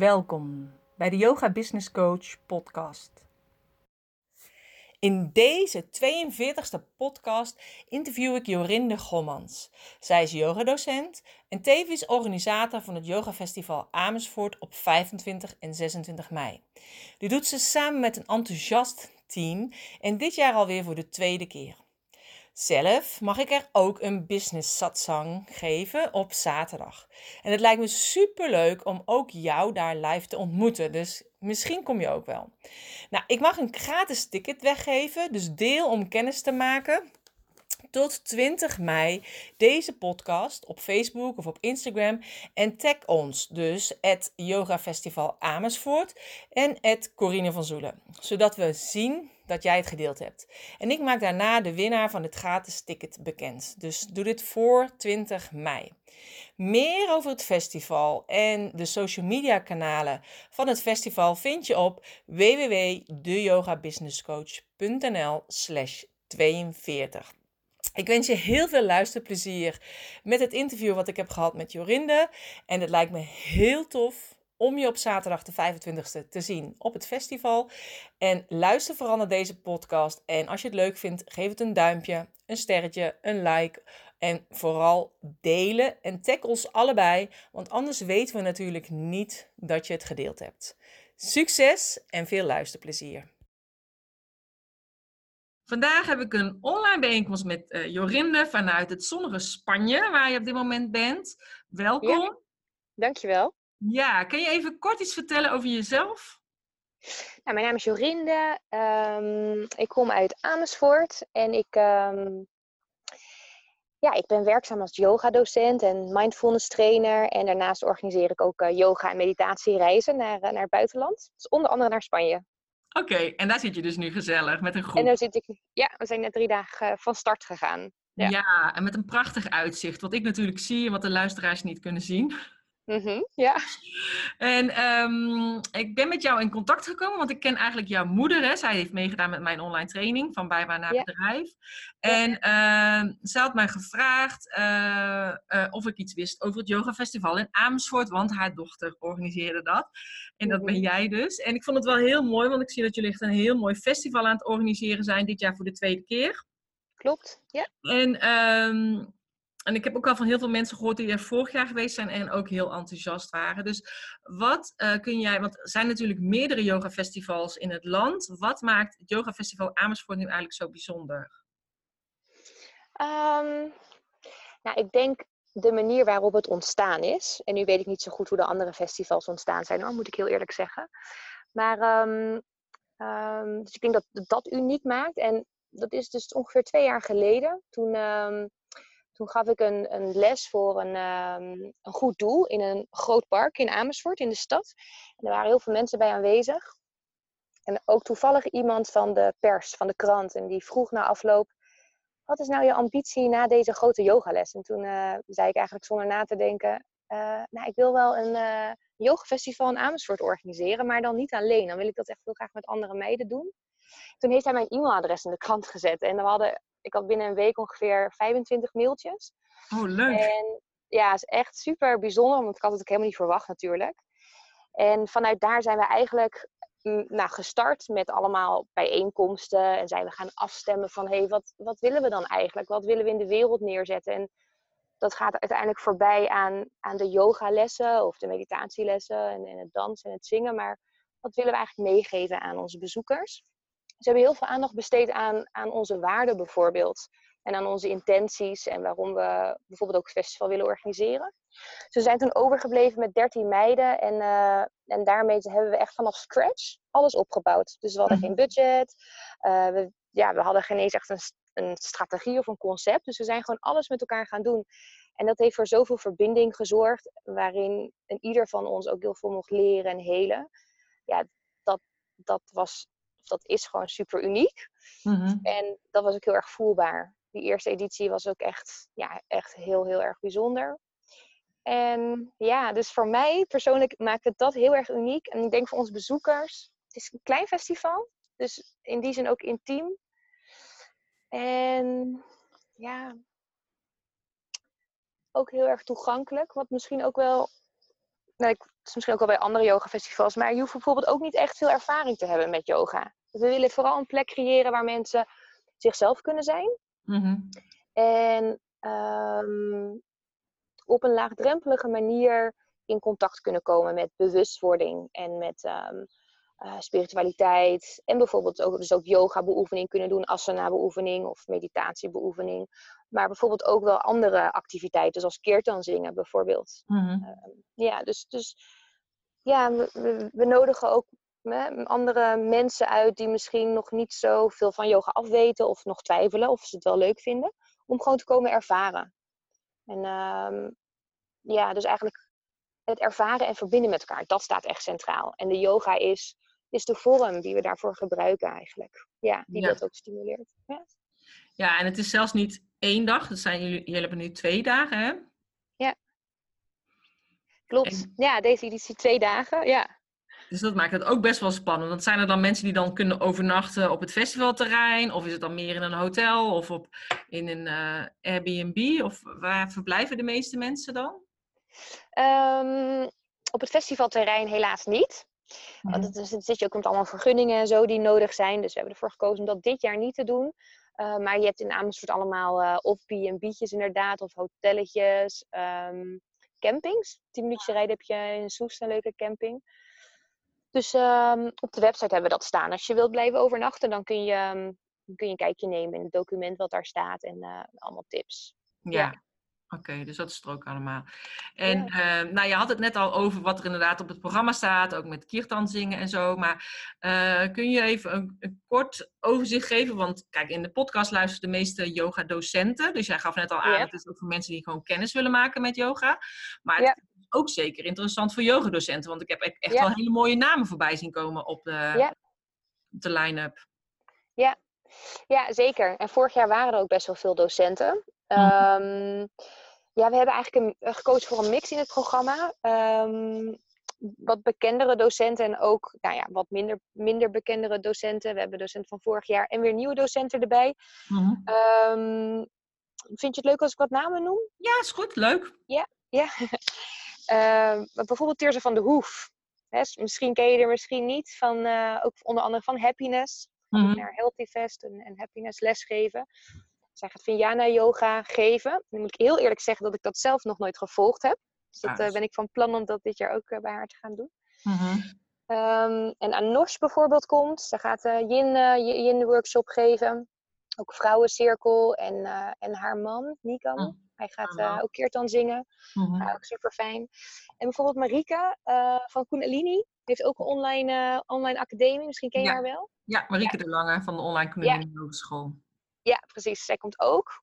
Welkom bij de Yoga Business Coach podcast. In deze 42e podcast interview ik Jorinde Gommans. Zij is yogadocent en tevens organisator van het Yoga Festival Amersfoort op 25 en 26 mei. Dit doet ze samen met een enthousiast team en dit jaar alweer voor de tweede keer. Zelf mag ik er ook een business satsang geven op zaterdag. En het lijkt me super leuk om ook jou daar live te ontmoeten. Dus misschien kom je ook wel. Nou, ik mag een gratis ticket weggeven, dus deel om kennis te maken tot 20 mei deze podcast op Facebook of op Instagram. En tag ons dus het Yoga Festival Amersfoort en het Corine van Zoelen. Zodat we zien dat jij het gedeeld hebt. En ik maak daarna de winnaar van het gratis ticket bekend. Dus doe dit voor 20 mei. Meer over het festival en de social media kanalen van het festival vind je op www.deyogabusinesscoach.nl slash 42. Ik wens je heel veel luisterplezier met het interview wat ik heb gehad met Jorinde. En het lijkt me heel tof om je op zaterdag de 25e te zien op het festival. En luister vooral naar deze podcast. En als je het leuk vindt, geef het een duimpje, een sterretje, een like. En vooral delen en tag ons allebei, want anders weten we natuurlijk niet dat je het gedeeld hebt. Succes en veel luisterplezier. Vandaag heb ik een online bijeenkomst met uh, Jorinde vanuit het zonnige Spanje, waar je op dit moment bent. Welkom. Ja, dankjewel. Ja, kan je even kort iets vertellen over jezelf? Nou, mijn naam is Jorinde. Um, ik kom uit Amersfoort en ik, um, ja, ik ben werkzaam als yoga-docent en mindfulness trainer. En daarnaast organiseer ik ook uh, yoga- en meditatiereizen naar, uh, naar het buitenland. Dus onder andere naar Spanje. Oké, en daar zit je dus nu gezellig met een groep. En daar zit ik, ja, we zijn net drie dagen van start gegaan. Ja. ja, en met een prachtig uitzicht. Wat ik natuurlijk zie en wat de luisteraars niet kunnen zien. Mm ja. En um, ik ben met jou in contact gekomen, want ik ken eigenlijk jouw moeder. Hè. Zij heeft meegedaan met mijn online training van bijbaan naar bedrijf. En uh, zij had mij gevraagd uh, uh, of ik iets wist over het Yoga Festival in Amersfoort, want haar dochter organiseerde dat. En dat ben mhm. jij dus. En ik vond het wel heel mooi, want ik zie dat jullie echt een heel mooi festival aan het organiseren zijn, dit jaar voor de tweede keer. Klopt, ja. En um, en ik heb ook al van heel veel mensen gehoord die er vorig jaar geweest zijn en ook heel enthousiast waren. Dus wat uh, kun jij, want er zijn natuurlijk meerdere yoga-festivals in het land. Wat maakt het Yoga Festival Amersfoort nu eigenlijk zo bijzonder? Um, nou, ik denk de manier waarop het ontstaan is. En nu weet ik niet zo goed hoe de andere festivals ontstaan zijn, hoor, moet ik heel eerlijk zeggen. Maar um, um, dus ik denk dat dat uniek maakt. En dat is dus ongeveer twee jaar geleden. Toen toen gaf ik een, een les voor een, um, een goed doel in een groot park in Amersfoort, in de stad. En er waren heel veel mensen bij aanwezig. En ook toevallig iemand van de pers, van de krant. En die vroeg na afloop, wat is nou je ambitie na deze grote yogales? En toen uh, zei ik eigenlijk zonder na te denken, uh, nou, ik wil wel een uh, yogafestival in Amersfoort organiseren, maar dan niet alleen. Dan wil ik dat echt heel graag met andere meiden doen. Toen heeft hij mijn e-mailadres in de krant gezet. En we hadden ik had binnen een week ongeveer 25 mailtjes. Oh, leuk. En ja, is echt super bijzonder, want ik had het ook helemaal niet verwacht natuurlijk. En vanuit daar zijn we eigenlijk mm, nou, gestart met allemaal bijeenkomsten. En zijn we gaan afstemmen van, hé, hey, wat, wat willen we dan eigenlijk? Wat willen we in de wereld neerzetten? En dat gaat uiteindelijk voorbij aan, aan de yogalessen of de meditatielessen en, en het dansen en het zingen. Maar wat willen we eigenlijk meegeven aan onze bezoekers? Ze hebben heel veel aandacht besteed aan, aan onze waarden bijvoorbeeld. En aan onze intenties en waarom we bijvoorbeeld ook het festival willen organiseren. Ze zijn toen overgebleven met 13 meiden. En, uh, en daarmee hebben we echt vanaf scratch alles opgebouwd. Dus we hadden geen mhm. budget. Uh, we, ja, we hadden geen eens echt een, een strategie of een concept. Dus we zijn gewoon alles met elkaar gaan doen. En dat heeft voor zoveel verbinding gezorgd. Waarin ieder van ons ook heel veel mocht leren en helen. Ja, dat, dat was dat is gewoon super uniek. Mhm. En dat was ook heel erg voelbaar. Die eerste editie was ook echt, ja, echt heel, heel erg bijzonder. En ja, dus voor mij persoonlijk maakt het dat heel erg uniek. En ik denk voor onze bezoekers, het is een klein festival. Dus in die zin ook intiem. En ja, ook heel erg toegankelijk. Wat misschien ook wel nou, ik, het is misschien ook wel bij andere yogafestivals, maar je hoeft bijvoorbeeld ook niet echt veel ervaring te hebben met yoga. We willen vooral een plek creëren waar mensen zichzelf kunnen zijn. Mhm. En ehm, op een laagdrempelige manier in contact kunnen komen met bewustwording en met ehm, eh, spiritualiteit. En bijvoorbeeld ook, dus ook yoga-beoefening kunnen doen, asana-beoefening of meditatiebeoefening. Maar bijvoorbeeld ook wel andere activiteiten, zoals kirtan zingen bijvoorbeeld. Mhm. Ehm, ja, dus, dus ja, we, we, we nodigen ook andere mensen uit die misschien nog niet zo veel van yoga afweten of nog twijfelen of ze het wel leuk vinden, om gewoon te komen ervaren. En ehm, ja, dus eigenlijk het ervaren en verbinden met elkaar, dat staat echt centraal. En de yoga is, is de vorm die we daarvoor gebruiken eigenlijk. Ja, die Ja. dat ook stimuleert. Ja. Ja, en het is zelfs niet één dag. Dat zijn jullie, jullie hebben nu twee dagen, hè? Klopt. En- Ja, deze editie twee dagen. Ja. Dus dat maakt het ook best wel spannend. Want zijn er dan mensen die dan kunnen overnachten op het festivalterrein? Of is het dan meer in een hotel of op, in een eh, Airbnb? Of waar verblijven de meeste mensen dan? Ehm, op het festivalterrein helaas niet. Want het, is- het zit je ook met allemaal vergunningen en zo die nodig zijn. Dus we hebben ervoor gekozen om dat dit jaar niet te doen. Eh, maar je hebt in Amersfoort allemaal eh, of B&B'tjes inderdaad, of hotelletjes, ehm, campings. Tien minuutjes rijden heb je in Soest een leuke camping. Dus ehm, op de website hebben we dat staan. Als je wilt blijven overnachten, dan kun je, ehm, dan kun je een kijkje nemen in het document wat daar staat en eh, allemaal tips. Ja. Ja. Oké, dus dat is er ook allemaal. En eh, nou, je had het net al over wat er inderdaad op het programma staat, ook met kirtan zingen en zo. Maar eh, kun je even een, een kort overzicht geven? Want kijk, in de podcast luisteren de meeste yoga-docenten. Dus jij gaf net al aan, Ja. het is ook voor mensen die gewoon kennis willen maken met yoga. Maar het Ja. Ook zeker interessant voor yogadocenten. Want ik heb e- echt Ja. wel hele mooie namen voorbij zien komen op de, Ja. op de line-up. Ja, zeker. En vorig jaar waren er ook best wel veel docenten. Mhm. Ehm, ja, we hebben eigenlijk een, eh, gekozen voor een mix in het programma. Ehm, wat bekendere docenten en ook nou ja, wat minder, minder bekendere docenten. We hebben docenten van vorig jaar en weer nieuwe docenten erbij. Mhm. Ehm, vind je het leuk als ik wat namen noem? Ja, is goed, leuk. Ja. Ehm, bijvoorbeeld Teerse van de Hoef. Hè, misschien ken je er misschien niet. Van, eh, ook onder andere van Happiness Mhm. naar Healthy Fest en, en Happiness lesgeven. Zij gaat Vijana yoga geven. Nu moet ik heel eerlijk zeggen dat ik dat zelf nog nooit gevolgd heb. Dus dat Ah, eh, ben ik van plan om dat dit jaar ook eh, bij haar te gaan doen. Ehm, en Anosh bijvoorbeeld komt. Zij gaat eh yin, eh, yin workshop geven. Ook vrouwencirkel en, en haar man, Nikan. Mm. Hij gaat eh, ook kirtan zingen. Ja, ook super fijn. En bijvoorbeeld Marika eh, van Kundalini heeft ook een online, eh, online academie. Misschien ken je Ja. haar wel. Ja, Marieke de Lange van de Online Kundalini Hogeschool. Ja, precies. Zij komt ook.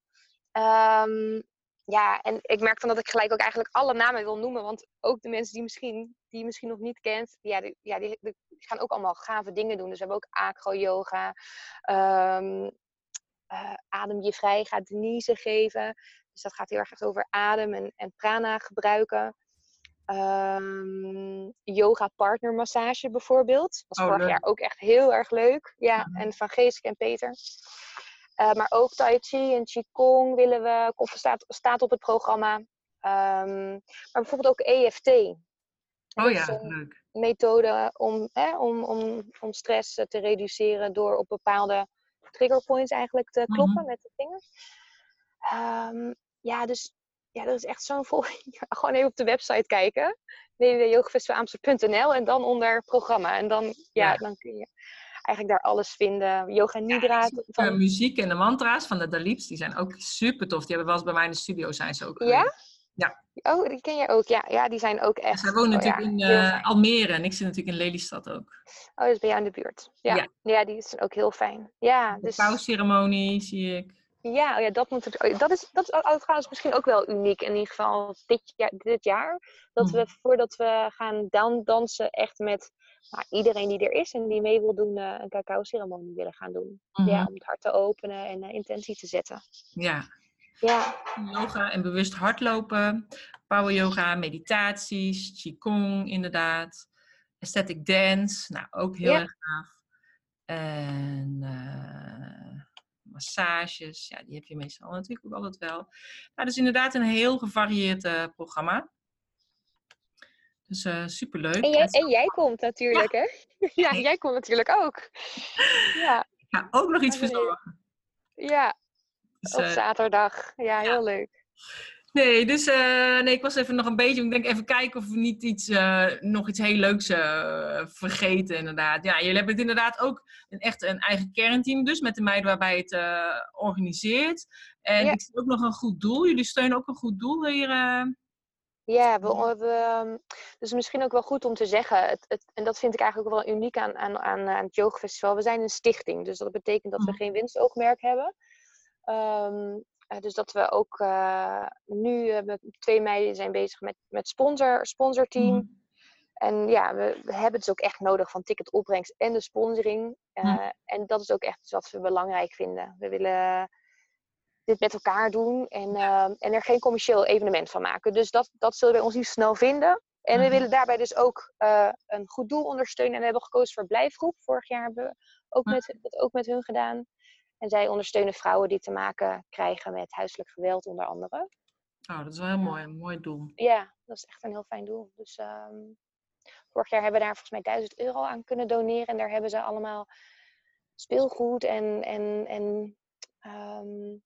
Ehm, ja, en ik merk dan dat ik gelijk ook eigenlijk alle namen wil noemen. Want ook de mensen die, misschien, die je misschien nog niet kent, ja, die, ja, die, die gaan ook allemaal gave dingen doen. Dus we hebben ook acro-yoga. ehm, eh, adem je vrij gaat Denise geven. Dus dat gaat heel erg over adem en, en prana gebruiken. Ehm, yoga partnermassage bijvoorbeeld. Was Oh, vorig leuk. jaar ook echt heel erg leuk. Ja, en van Geesk en Peter. Eh, maar ook Tai Chi en Qigong willen we, staat, staat op het programma. Ehm, maar bijvoorbeeld ook EFT. Oh Dat ja, een leuk. methode om, hè, om, om, om stress eh, te reduceren door op bepaalde trigger points eigenlijk te kloppen Mhm. met de vingers. Ehm, ja, dus ja, er is echt zo'n vol. Gewoon even op de website kijken. www.yogafestivalamsterdam.nl en dan onder programma. En dan, ja, Ja. dan kun je eigenlijk daar alles vinden. Yoga Nidra. van- eh, muziek en de mantra's van de Dalips, die zijn ook super tof. Die hebben wel eens bij mij in de studio zijn ze ook Ja? Ja. Oh, die ken jij ook. Ja, ja die zijn ook echt. zij wonen oh, natuurlijk ja, in eh. Almere en ik zit natuurlijk in Lelystad ook. Oh, dat is bij jou in de buurt. Ja, Ja. ja. die is ook heel fijn. Ja, De dus, pauwceremonie zie ik. Ja, oh ja dat, moet het, oh, dat is, dat is trouwens misschien ook wel uniek. In ieder geval dit jaar. Dit jaar dat we Mhm. voordat we gaan dan dansen, echt met nou, iedereen die er is en die mee wil doen, eh, een cacao-ceremonie willen gaan doen. Mhm. Ja, om het hart te openen en eh, intentie te zetten. Ja, Ja, yoga en bewust hardlopen, power yoga, meditaties, qigong inderdaad, aesthetic dance, nou ook heel Ja. erg gaaf. En eh, massages, ja die heb je meestal natuurlijk ook altijd wel. Nou, dus inderdaad een heel gevarieerd eh, programma. Dus uh, superleuk. En jij, en jij komt natuurlijk, hè? Ja, jij komt natuurlijk ook. Ja. Ik ga ook nog iets verzorgen. Ja, dus, op zaterdag. Ja, heel leuk. Nee, dus uh, nee, ik was even nog een beetje. Ik denk even kijken of we niet iets, uh, nog iets heel leuks uh, vergeten, inderdaad. Ja, jullie hebben het inderdaad ook een, echt een eigen kernteam, dus met de meiden waarbij het organiseert. En ja. ik zie ook nog een goed doel. Jullie steunen ook een goed doel hier. Ja, we, we, dus misschien ook wel goed om te zeggen. Het, het, en dat vind ik eigenlijk ook wel uniek aan, aan, aan, aan het Yoga Festival. We zijn een stichting, dus dat betekent dat we geen winstoogmerk hebben. Um, uh, dus dat we ook uh, nu uh, met twee meiden zijn bezig met, met sponsor, sponsorteam. Mm. En ja, we, we, hebben dus ook echt nodig van ticketopbrengst en de sponsoring. Mm. En dat is ook echt wat we belangrijk vinden. We willen dit met elkaar doen en, en er geen commercieel evenement van maken. Dus dat, dat zullen we ons niet snel vinden. En we mm. willen daarbij dus ook een goed doel ondersteunen. En we hebben gekozen voor Blijfgroep. Vorig jaar hebben we ook met, dat ook met hun gedaan. En zij ondersteunen vrouwen die te maken krijgen met huiselijk geweld, onder andere. Oh, dat is wel heel mooi, een mooi doel. Ja, dat is echt een heel fijn doel. Dus um, vorig jaar hebben we daar volgens mij 1000 euro aan kunnen doneren. En daar hebben ze allemaal speelgoed en, en, en um,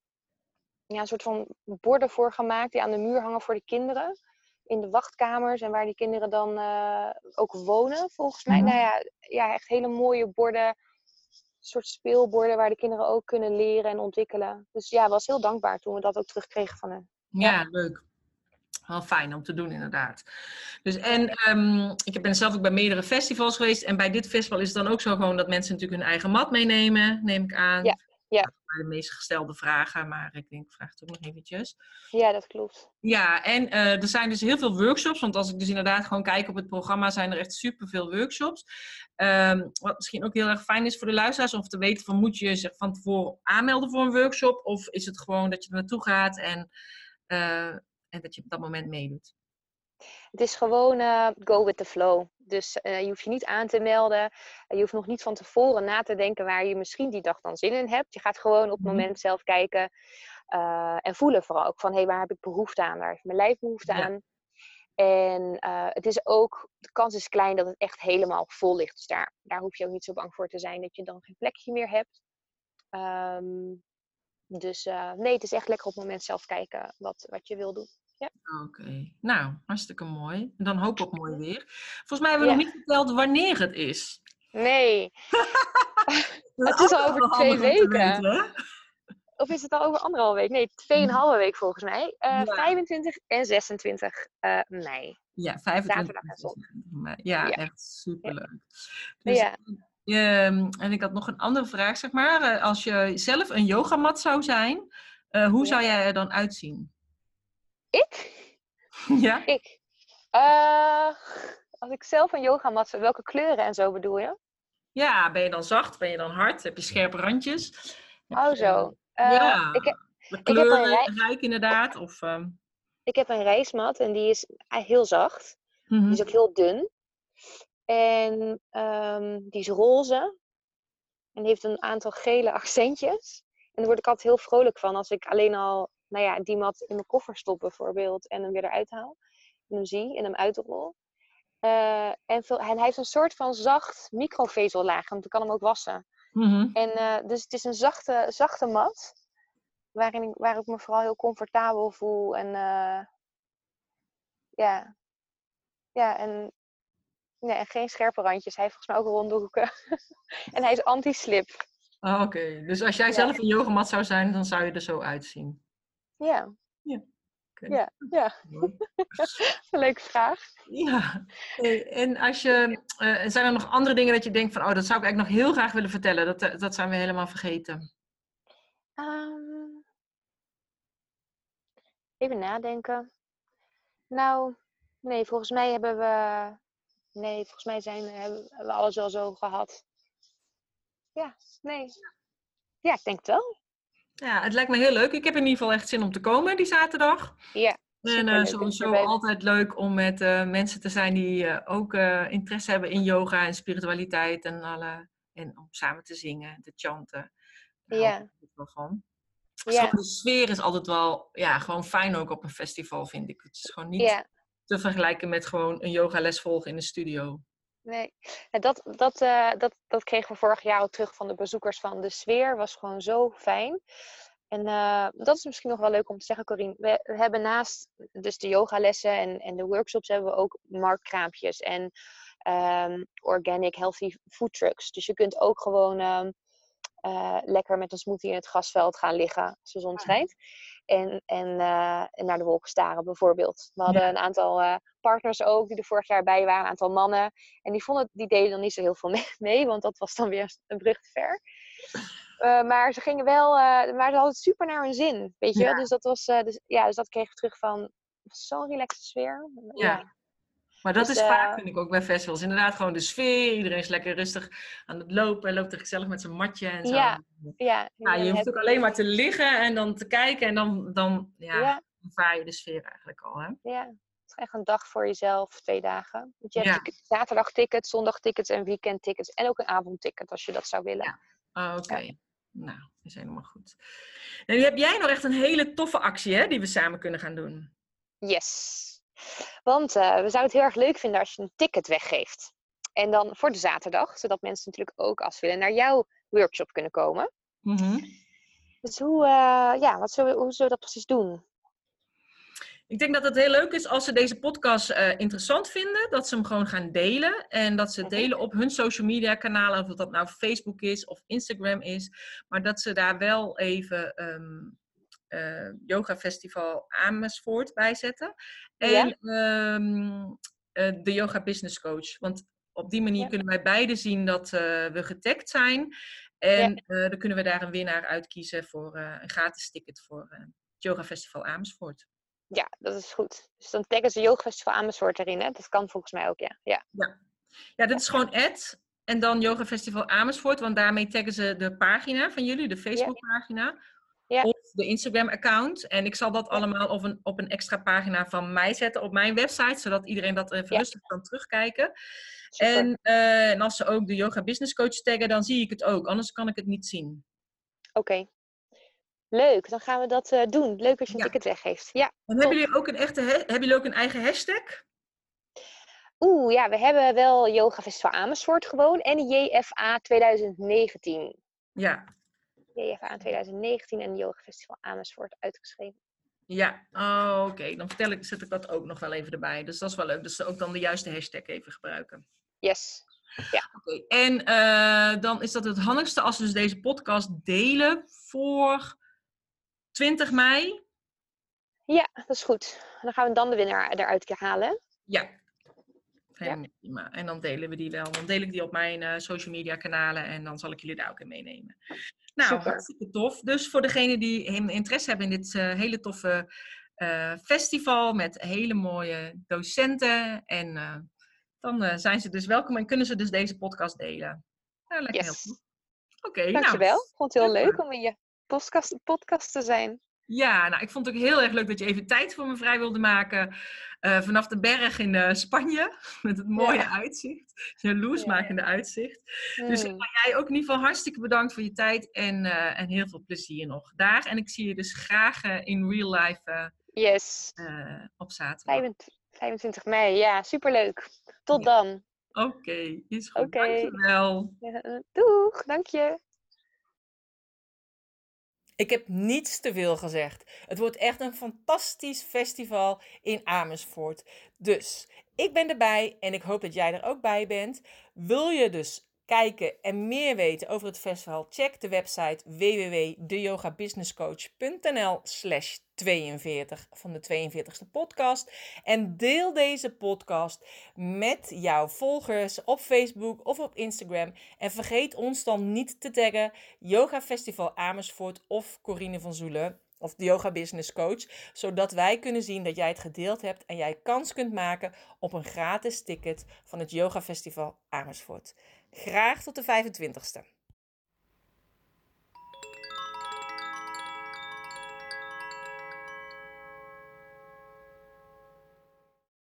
ja, een soort van borden voor gemaakt die aan de muur hangen voor de kinderen. In de wachtkamers en waar die kinderen dan uh, ook wonen, volgens mij. Mm Nou ja, ja, echt hele mooie borden soort speelborden waar de kinderen ook kunnen leren en ontwikkelen. Dus ja, was heel dankbaar toen we dat ook terugkregen van hen. Ja, leuk. Wel fijn om te doen, inderdaad. Dus en um, ik ben zelf ook bij meerdere festivals geweest. En bij dit festival is het dan ook zo gewoon dat mensen natuurlijk hun eigen mat meenemen, neem ik aan. Ja. Ja. De meest gestelde vragen, maar ik denk, ik vraag het ook nog eventjes. Ja, dat klopt. Ja, en uh, er zijn dus heel veel workshops. Want als ik dus inderdaad gewoon kijk op het programma, zijn er echt superveel workshops. Um, wat misschien ook heel erg fijn is voor de luisteraars, om te weten van moet je zich van tevoren aanmelden voor een workshop? Of is het gewoon dat je er naartoe gaat en, uh, en dat je op dat moment meedoet? Het is gewoon uh, go with the flow. Dus uh, je hoeft je niet aan te melden. je hoeft nog niet van tevoren na te denken waar je misschien die dag dan zin in hebt. Je gaat gewoon op het moment zelf kijken uh, en voelen vooral ook van hé, hey, waar heb ik behoefte aan? Waar heeft mijn lijf behoefte ja. aan? En het is ook, de kans is klein dat het echt helemaal vol ligt. Dus daar, daar hoef je ook niet zo bang voor te zijn dat je dan geen plekje meer hebt. Um, dus nee, het is echt lekker op het moment zelf kijken wat, wat je wil doen. Ja. Oké, okay. nou, hartstikke mooi. En dan hoop ik op mooi weer. Volgens mij hebben we ja. nog niet verteld wanneer het is. Nee. het is al over twee weken. of is het al over anderhalve week? Nee, tweeënhalve week volgens mij. Uh, ja. 25 en 26 uh, mei. Ja, 25 en zondag. Mei. Ja, ja, echt superleuk. Dus, ja. Um, en ik had nog een andere vraag, zeg maar. Uh, als je zelf een yogamat zou zijn, hoe zou jij er dan uitzien? Ik? Ja? Ik. Uh, als ik zelf een yogamat zou, welke kleuren en zo bedoel je? Ja, ben je dan zacht? Ben je dan hard? Heb je scherpe randjes? Oh, zo. Uh, ja, ik heb, de kleuren, ik heb een rijk inderdaad? Of. Ik heb een reismat en die is heel zacht. Mm -hmm. Die is ook heel dun. En um, die is roze. En heeft een aantal gele accentjes. En daar word ik altijd heel vrolijk van als ik alleen al nou ja, die mat in mijn koffer stop bijvoorbeeld en hem weer eruit haal. En hem zie en hem uitrol. Uh, en, veel, en hij heeft een soort van zacht microvezellaag, want ik kan hem ook wassen. Mm -hmm. En uh, dus het is een zachte, zachte mat, waarin ik, waar ik me vooral heel comfortabel voel. En uh, ja, ja en, ja, en geen scherpe randjes. Hij heeft volgens mij ook ronde hoeken. en hij is anti-slip. Oh, Oké, okay. dus als jij ja. zelf een yogamat zou zijn, dan zou je er zo uitzien. Ja. Ja. Ja, ja. leuke vraag. Ja. En als je, uh, zijn er nog andere dingen dat je denkt van, oh, dat zou ik eigenlijk nog heel graag willen vertellen. Dat, dat zijn we helemaal vergeten. Um, even nadenken. Nou, nee, volgens mij hebben we, nee, volgens mij zijn, hebben we alles wel zo gehad. Ja, nee. Ja, ik denk het wel. Ja, het lijkt me heel leuk. Ik heb in ieder geval echt zin om te komen die zaterdag. Ja. En uh, sowieso altijd leuk om met uh, mensen te zijn die uh, ook interesse hebben in yoga en spiritualiteit en alle. En om samen te zingen, te chanten. Daar ja. wel van. Ja. Zo, de sfeer is altijd wel ja, gewoon fijn ook op een festival, vind ik. Het is gewoon niet ja. te vergelijken met gewoon een yogales volgen in de studio. Nee, dat, dat, uh, dat, dat kregen we vorig jaar ook terug van de bezoekers van de sfeer. Was gewoon zo fijn. En uh, dat is misschien nog wel leuk om te zeggen, Corine. We, hebben naast dus de yogalessen en, en de workshops hebben we ook marktkraampjes en um, organic healthy food trucks. Dus je kunt ook gewoon um, uh, lekker met een smoothie in het grasveld gaan liggen als de zon schijnt. En, en, uh, en naar de wolken staren bijvoorbeeld. We hadden ja. een aantal uh, partners ook die er vorig jaar bij waren, een aantal mannen. En die vonden die deden dan niet zo heel veel mee, want dat was dan weer een brug te ver. Maar ze gingen wel, maar ze hadden het super naar hun zin, weet je. Ja. Dus dat was, dus, ja, dus dat kreeg ik terug van zo'n relaxte sfeer. Ja. ja. Maar dat dus, is vaak, vind ik ook bij festivals. Inderdaad, gewoon de sfeer. Iedereen is lekker rustig aan het lopen. Loopt er gezellig met zijn matje en zo. Ja, ja. ja je hoeft ook alleen maar te liggen en dan te kijken. En dan, dan ja, ja. ervaar je de sfeer eigenlijk al. Hè? Ja, het is echt een dag voor jezelf, twee dagen. Want je hebt ja. zaterdag tickets, zondag tickets en weekend tickets. En ook een avondticket als je dat zou willen. Ja. Oh, Oké. Okay. Nou, is helemaal goed. En nu heb jij nog echt een hele toffe actie hè, die we samen kunnen gaan doen. Yes. Want uh, we zouden het heel erg leuk vinden als je een ticket weggeeft. En dan voor de zaterdag, zodat mensen natuurlijk ook als willen naar jouw workshop kunnen komen. Mm -hmm. Dus hoe, uh, ja, wat zullen we, hoe zullen we dat precies doen? Ik denk dat het heel leuk is als ze deze podcast uh, interessant vinden, dat ze hem gewoon gaan delen. En dat ze het delen op hun social media kanalen, of dat nou Facebook is of Instagram is. Maar dat ze daar wel even um, uh, Yoga Festival Amersfoort bijzetten. En ja. um, uh, de Yoga Business Coach. Want op die manier ja. kunnen wij beide zien dat uh, we getagd zijn. En ja. dan kunnen we daar een winnaar uitkiezen voor een gratis ticket voor het Yoga Festival Amersfoort. Ja, dat is goed. Dus dan taggen ze Yoga Festival Amersfoort erin. Hè? Dat kan volgens mij ook, ja. Ja, ja. is gewoon ad. En dan Yoga Festival Amersfoort. Want daarmee taggen ze de pagina van jullie, de Facebookpagina. Ja. Of de Instagram-account. En ik zal dat allemaal op een, op een extra pagina van mij zetten op mijn website, zodat iedereen dat even ja. rustig kan terugkijken. En, uh, en, als ze ook de Yoga Business Coach taggen, dan zie ik het ook. Anders kan ik het niet zien. Oké. Okay. Leuk, dan gaan we dat uh, doen. Leuk als je een ja. ticket weggeeft. Ja, en hebben jullie, ook een echte, hebben jullie ook een eigen hashtag? Oeh, ja, we hebben wel Yoga Festival Amersfoort gewoon en JFA 2019. Ja, JFA 2019 en Yoga Festival Amersfoort uitgeschreven. Ja, oh, oké. Okay. Dan vertel ik, zet ik dat ook nog wel even erbij. Dus dat is wel leuk. Dus ook dan de juiste hashtag even gebruiken. Yes. Ja. Okay. En uh, dan is dat het handigste als we dus deze podcast delen voor 20 mei. Ja, dat is goed. Dan gaan we dan de winnaar eruit halen. Ja. En, ja. en dan delen we die wel. Dan deel ik die op mijn uh, social media kanalen en dan zal ik jullie daar ook in meenemen. Nou, Super. hartstikke tof. Dus voor degenen die interesse hebben in dit uh, hele toffe uh, festival met hele mooie docenten. En uh, dan zijn ze dus welkom en kunnen ze dus deze podcast delen. Nou, lekker yes. heel goed. Oké, okay, Dankjewel. Nou, ik vond het heel leuk om in je podcast, podcast te zijn. Ja, nou, ik vond het ook heel erg leuk dat je even tijd voor me vrij wilde maken. Uh, vanaf de berg in uh, Spanje, met het mooie ja. uitzicht. Jaloersmakende ja. uitzicht. Dus jij ook in ieder geval hartstikke bedankt voor je tijd en, uh, en heel veel plezier nog daar. En ik zie je dus graag in real life yes. op zaterdag. 25 mei, ja, superleuk. Tot ja. dan. Oké, okay, is goed. Okay. Dankjewel. Ja, doeg, dank je. Ik heb niets te veel gezegd. Het wordt echt een fantastisch festival in Amersfoort. Dus ik ben erbij en ik hoop dat jij er ook bij bent. Wil je dus kijken en meer weten over het festival? Check de website www.deyogabusinesscoach.nl slash 42 van de 42ste podcast. En deel deze podcast met jouw volgers op Facebook of op Instagram. En vergeet ons dan niet te taggen Yoga Festival Amersfoort of Corine van Zoelen of de Yoga Business Coach, zodat wij kunnen zien dat jij het gedeeld hebt en jij kans kunt maken op een gratis ticket van het Yoga Festival Amersfoort. Graag tot de 25ste.